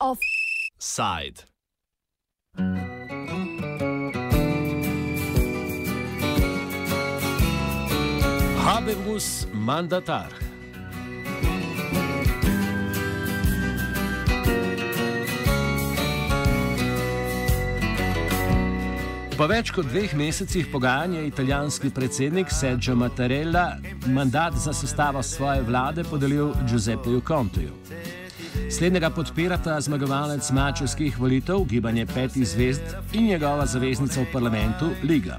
Offside. Habemus mandatar. Po več kot dveh mesecih pogajanja je italijanski predsednik Sergio Mattarella mandat za sestavo svoje vlade podelil Giuseppeju Conteju. Slednjega podpirata zmagovalec mačevskih volitev, gibanje petih zvezd in njegova zaveznica v parlamentu Liga.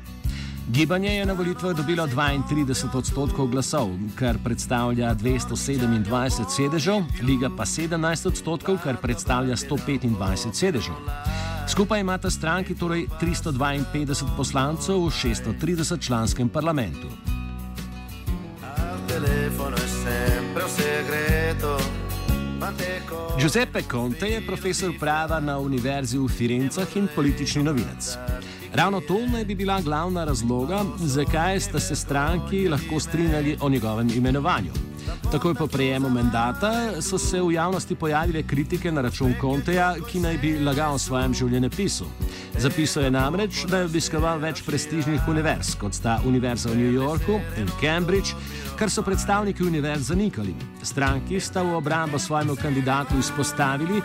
Gibanje je na volitvah dobilo 32 odstotkov glasov, kar predstavlja 227 sedežev, Liga pa 17 odstotkov, kar predstavlja 125 sedežev. Skupaj imata stranki torej 352 poslancev v 630 članskem parlamentu. Giuseppe Conte je profesor prava na Univerzi v Firencah in politični novinec. Ravno to naj bi bila glavna razloga, zakaj sta se stranki lahko strinjali o njegovem imenovanju. Takoj po prejemu mandata so se v javnosti pojavile kritike na račun Konteja, ki naj bi lagal v svojem življenjepisu. Zapisal je namreč, da je obiskoval več prestižnih univerz, kot sta Univerza v New Yorku in Cambridge, kar so predstavniki univerz zanikali. Stranki sta v obrambo svojemu kandidatu izpostavili,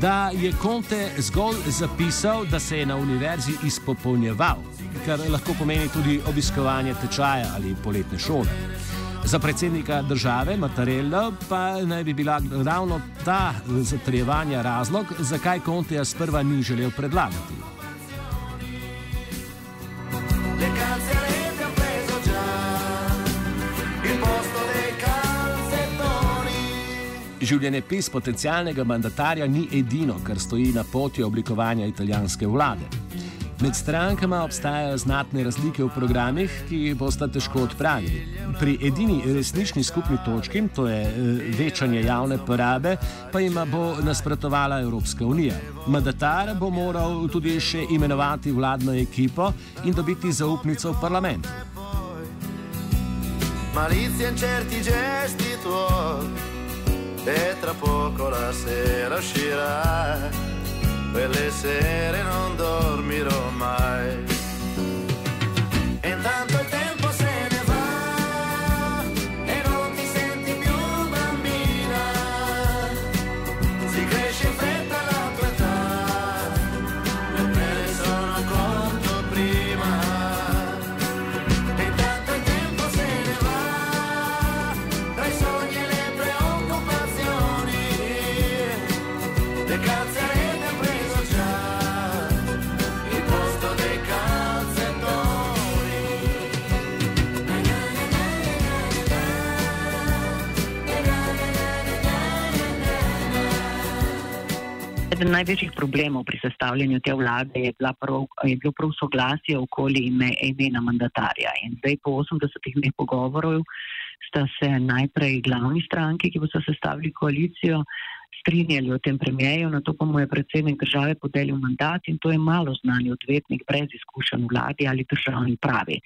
da je Conte zgolj zapisal, da se je na univerzi izpopolnjeval, kar lahko pomeni tudi obiskovanje tečaja ali poletne šole. Za predsednika države Mattarella pa naj bi bila ravno ta zatrjevanja razlog, zakaj Konteja sprva ni želel predlagati. Življenje pis potencijalnega mandatarja ni edino, kar stoji na poti oblikovanja italijanske vlade. Med strankama obstajajo znatne razlike v programih, ki jih boste težko odpravili. Pri edini resnični skupni točki, to je eh, večanje javne porabe, pa jim bo nasprotovala Evropska unija. Mandatar bo moral tudi še imenovati vladno ekipo in dobiti zaupnico v parlamentu. Malizia in certi gesti tuoi, e tra poco la sera uscirà. Quelle sere non dormirò mai. Eden največjih problemov pri sestavljanju te vlade je, prav, je bilo prav soglasje okoli ime, imena mandatarja. In zdaj po 80 dneh pogovorov sta se najprej glavni stranki, ki se sestavili koalicijo, strinjali o tem premijeju, na to pa mu je predsednik države podelil mandat in to je malo znani odvetnik brez izkušenj vladi ali državni pravi.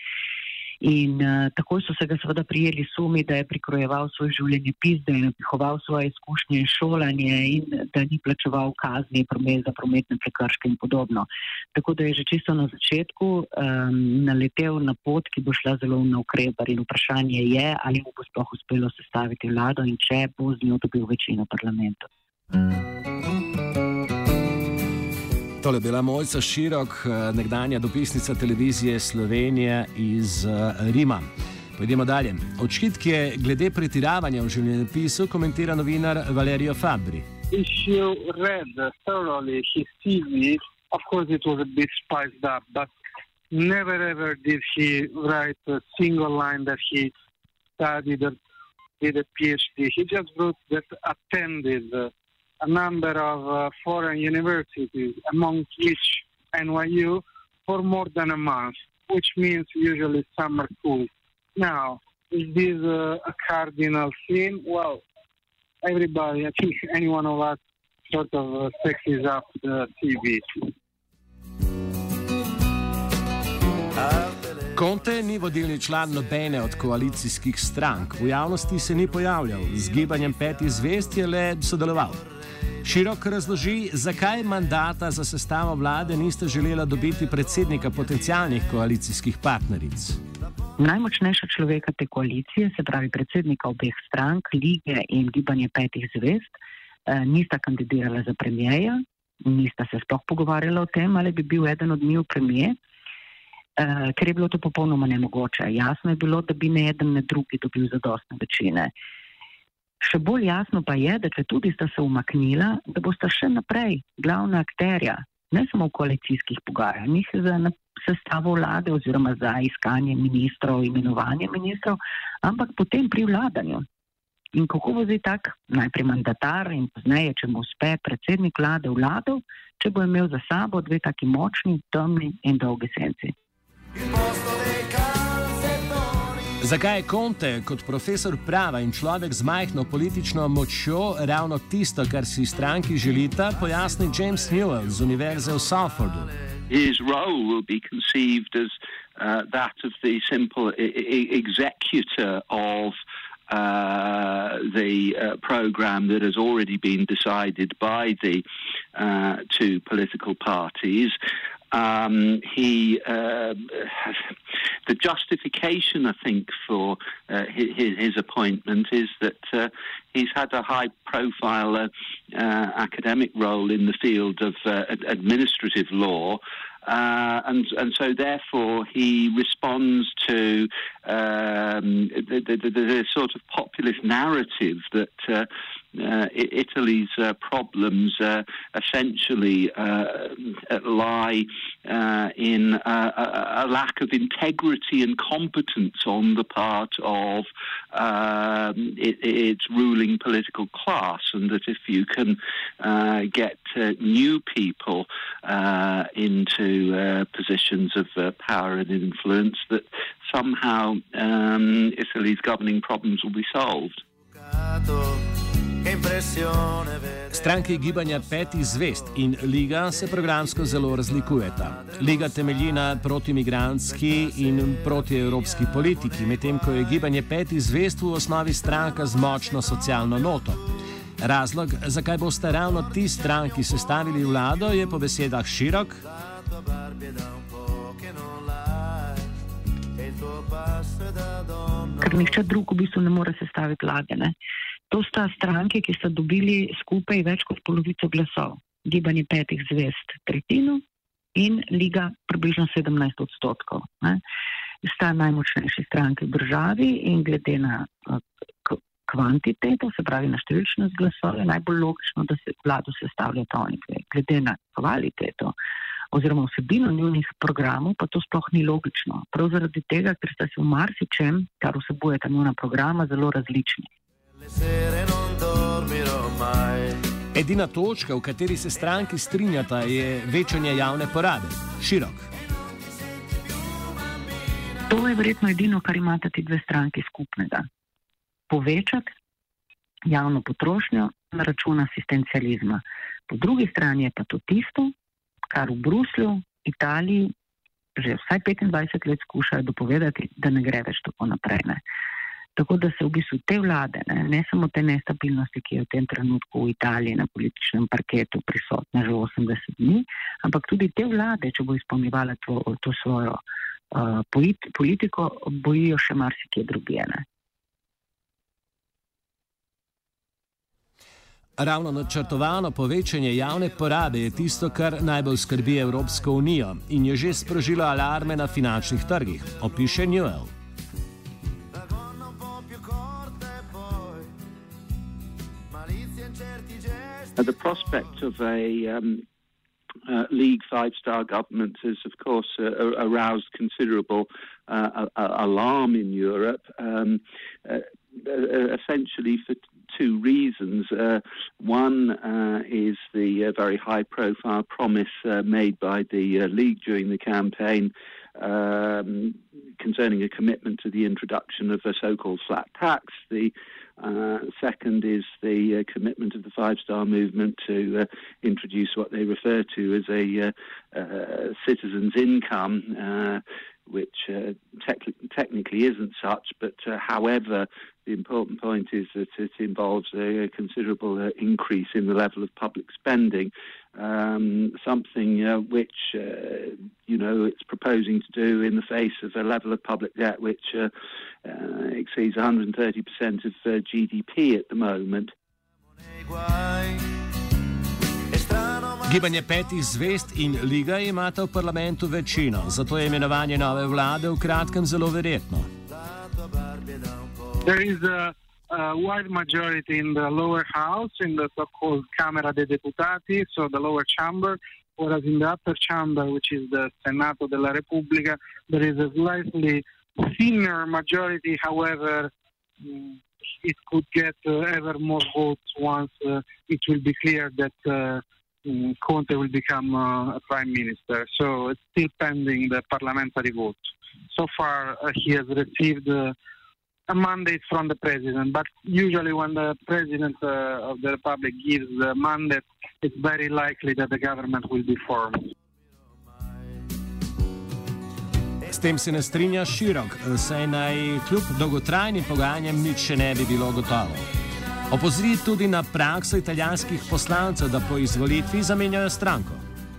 In uh, takoj so se ga seveda prijeli sumi, da je prikrojeval svoj življenje pis, da je napihoval svoje izkušnje in šolanje in da ni plačeval kazni promet za prometne prekrške in podobno. Tako da je že čisto na začetku um, naletel na pot, ki bo šla zelo na ukrebar in vprašanje je, ali mu bo sploh uspelo sestaviti vlado in če bo z njo dobil večino parlamentu. Tole je bila Mojca Širok, eh, nekdanja dopisnica televizije Slovenije iz eh, Rima. Pojdimo dalje. Očitke glede pretiravanja v življenjepisu komentira novinar Valerijo Fabri. Never ever did he write a single line that he studied or did a PhD. He just wrote that attended a number of uh, foreign universities, among which NYU, for more than a month, which means usually summer school. Now, is this uh, a cardinal sin? Well, everybody, I think any one of us sort of uh, sexes up the TV. Konte ni vodilni član nobene od koalicijskih strank, v javnosti se ni pojavljal, z gibanjem petih zvest je le sodeloval. Širok razloži, zakaj mandata za sestavo vlade niste želela dobiti predsednika potencijalnih koalicijskih partneric. Najmočnejša človeka te koalicije, se pravi predsednika obeh strank, lige in gibanje petih zvest, eh, nista kandidirala za premijeja, nista se sploh pogovarjala o tem, ali bi bil eden od njiju premije, eh, ker je bilo to popolnoma nemogoče. Jasno je bilo, da bi ne eden, ne drugi dobil zadostne večine. Še bolj jasno pa je, da če tudi sta se umaknila, da bosta še naprej glavna akterja, ne samo v koalicijskih pogajanjih za sestavo vlade oziroma za iskanje ministrov, imenovanje ministrov, ampak potem pri vladanju. In kako bo zdaj tak najprej mandatar in pozneje, če mu uspe predsednik vlade vlado, če bo imel za sabo dve taki močni, temni in dolgi senci. Zakaj je Conte kot profesor prava in človek z majhno politično močjo ravno tisto, kar si stranki želita, pojasni James Newell z Univerze v Salfordu. His role will be conceived as uh, that of the simple executor of uh, the uh, program that has already been decided by the uh, two political parties. Um, he uh, the justification, I think, for uh, his, his, appointment is that uh, he's had a high-profile uh, uh, academic role in the field of uh, administrative law. and and so therefore he responds to um, the, the, the, the, sort of populist narrative that uh, Italy's uh, problems uh, essentially uh, lie uh, in a, a, lack of integrity and competence on the part of um, it, its ruling political class, and that if you can uh, get new people into positions of power and influence, that somehow um, Italy's governing problems will be solved. Stranki gibanja petih zvest in Liga se programsko zelo razlikujeta. Liga temelji na protimigranski in protievropski politiki, medtem ko je gibanje petih zvest v osnovi stranka z močno socialno noto. Razlog, zakaj boste ravno ti stranki sestavili vlado, je po besedah širok. Ker nihče drug v bistvu ne more sestaviti vlade. Ne? To sta stranke, ki so dobili skupaj več kot polovico glasov. Gibanje petih zvest tretjino in Liga približno 17 odstotkov. Ne. Sta najmočnejši stranki v državi in glede na kvantiteto, se pravi na številčnost glasov, je najbolj logično, da se vlado sestavljajo oni. Glede na kvaliteto oziroma vsebino njunih programov, pa to sploh ni logično. Prav zaradi tega, ker sta se v marsičem, kar vsebuje ta njuna programa, zelo različni. Edina točka, v kateri se stranki strinjata, je večanje javne porabe, širok. To je verjetno edino, kar imata ti dve stranki skupnega. Povečati javno potrošnjo na račun asistencializma. Po drugi strani je pa to tisto, kar v Bruslju, Italiji, že vsaj 25 let skušajo dopovedati, da ne gre več tako naprej. Ne. Tako da se v bistvu te vlade, ne, ne samo te nestabilnosti, ki je v tem trenutku v Italiji na političnem parketu prisotna že 80 dni, ampak tudi te vlade, če bo izpolnjevala to, to svojo uh, politiko, bojijo še marsikje drugene. Ravno načrtovano povečanje javne porabe je tisto, kar najbolj skrbi Evropsko unijo in je že sprožilo alarme na finančnih trgih, opiše Newell. The prospect of a um, uh, League five star government has, of course, uh, aroused considerable uh, alarm in Europe, um, uh, uh, essentially for two reasons. one is the very high profile promise made by the League during the campaign. Um, concerning a commitment to the introduction of a so called flat tax. The uh, second is the uh, commitment of the Five Star Movement to uh, introduce what they refer to as a uh, uh, citizen's income. Uh, which te- technically isn't such. But however, the important point is that it involves a, considerable increase in the level of public spending, um, something uh, which, uh, you know, it's proposing to do in the face of a level of public debt which uh, exceeds 130% of GDP at the moment. Gibanje petih zvest in liga imata v parlamentu večino, zato je imenovanje nove vlade v kratkem zelo verjetno. There is a, a wide majority in the lower house, in the so-called Camera dei Deputati, so the lower chamber, whereas in the upper chamber, which is the Senato della Repubblica, there is a slightly thinner majority. However, mm, it could get uh, ever more votes once uh, it will be clear that uh, mm, Conte will become uh, a prime minister. So it's still pending the parliamentary vote. So far, uh, he has received uh, a mandate from the president, but usually when the president of the republic gives the mandate, it's very likely that the government will be formed. S tem se ne strinja širok, saj naj kljub dolgotrajnim pogajanjem nič še ne bi bilo gotovo. Opozori tudi na prakso italijanskih poslancev, da po izvolitvi zamenjajo stranko.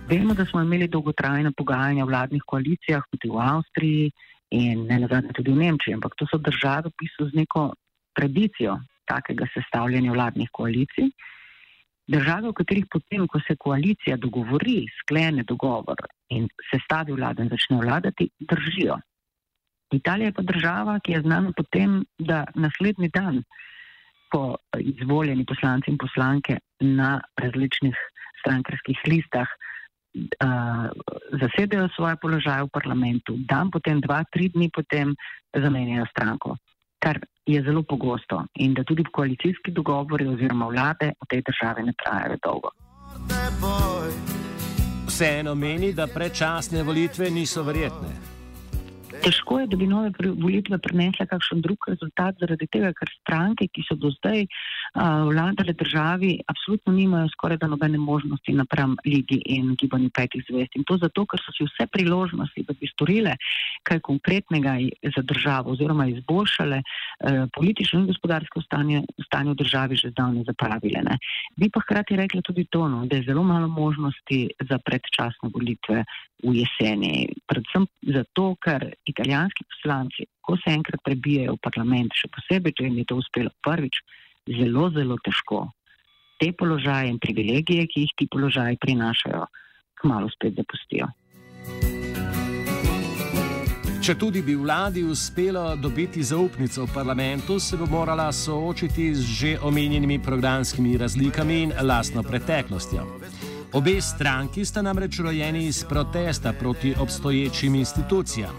Vemo, da smo imeli dolgotrajne pogajanja v vladnih koalicijah, tudi v Avstriji in ne nazadnje tudi v Nemčiji, ampak to so države v bistvu z neko tradicijo takega sestavljanja vladnih koalicij. Države, v katerih potem, ko se koalicija dogovori, sklene dogovor in se stavi vlada in začne vladati, držijo. Italija je pa država, ki je znana potem, da naslednji dan, ko izvoljeni poslanci in poslanke na različnih strankarskih listah uh, zasedajo svoje položaje v parlamentu, dan potem, dva, tri dni potem zamenjajo stranko kar je zelo pogosto in da tudi koalicijski dogovori oziroma vlade v tej državi ne trajajo dolgo. Vseeno meni, da predčasne volitve niso verjetne. Težko je, da bi nove volitve prinesle kakšen drug rezultat, zaradi tega, ker stranke, ki so do zdaj uh, vladale državi, absolutno nimajo skoraj da nobene možnosti napram Ligi in gibanju petih zvest. In to zato, ker so si vse priložnosti, da bi storile kaj konkretnega za državo oziroma izboljšale uh, politično in gospodarsko stanje, stanje v državi že zdavne zapravile. Ne. Bi pa hkrati rekli tudi to, no, da je zelo malo možnosti za predčasne volitve v jeseni. Predvsem zato, ker italijanski poslanci, ko se enkrat prebijajo v parlament, še posebej, če jim je to uspelo prvič, zelo, zelo težko te položaje in privilegije, ki jih ti položaji prinašajo, kmalo spet zapustijo. Če tudi bi vladi uspelo dobiti zaupnico v parlamentu, se bo morala soočiti z že omenjenimi programskimi razlikami in lastno preteklostjo. Obe stranki sta namreč rojeni iz protesta proti obstoječim institucijam.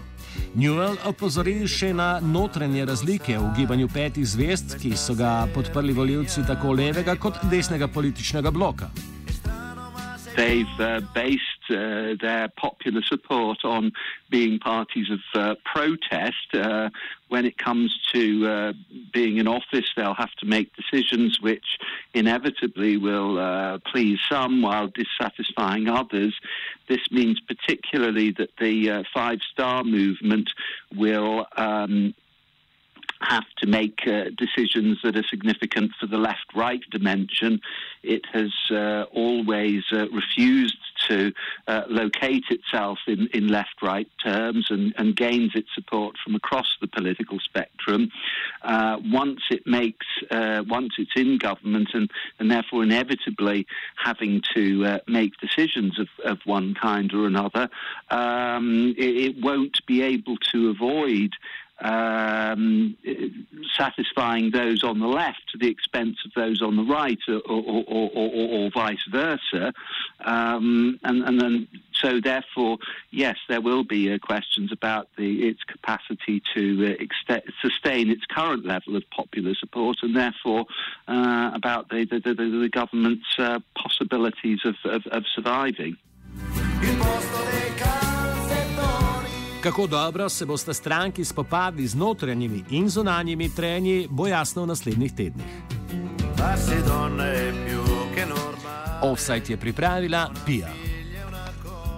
Newell opozori še na notranje razlike v gibanju petih zvest, ki so ga podprli voljivci tako levega kot desnega političnega bloka. They've uh, based uh, their popular support on being parties of uh, protest. Uh, when it comes to uh, being in office, they'll have to make decisions which inevitably will uh, please some while dissatisfying others. This means particularly that the Five Star Movement will. Um, have to make uh, decisions that are significant for the left right dimension. It has uh, always uh, refused to uh, locate itself in, in left right terms and, and, gains its support from across the political spectrum. Uh, once it makes, uh, once it's in government and, and therefore inevitably having to make decisions of, of one kind or another, um, it, it won't be able to avoid um, satisfying those on the left to the expense of those on the right, or, or, or, or vice versa. Um, and, and, then, so therefore, yes, there will be uh, questions about the, its capacity to uh, sustain its current level of popular support, and therefore uh, about the, the, the, the government's uh, possibilities of, of, of surviving. Kako dobro se boste stranki spopadli z notranjimi in zunanjimi trenji, bo jasno v naslednjih tednih. Offside je pripravila Pija.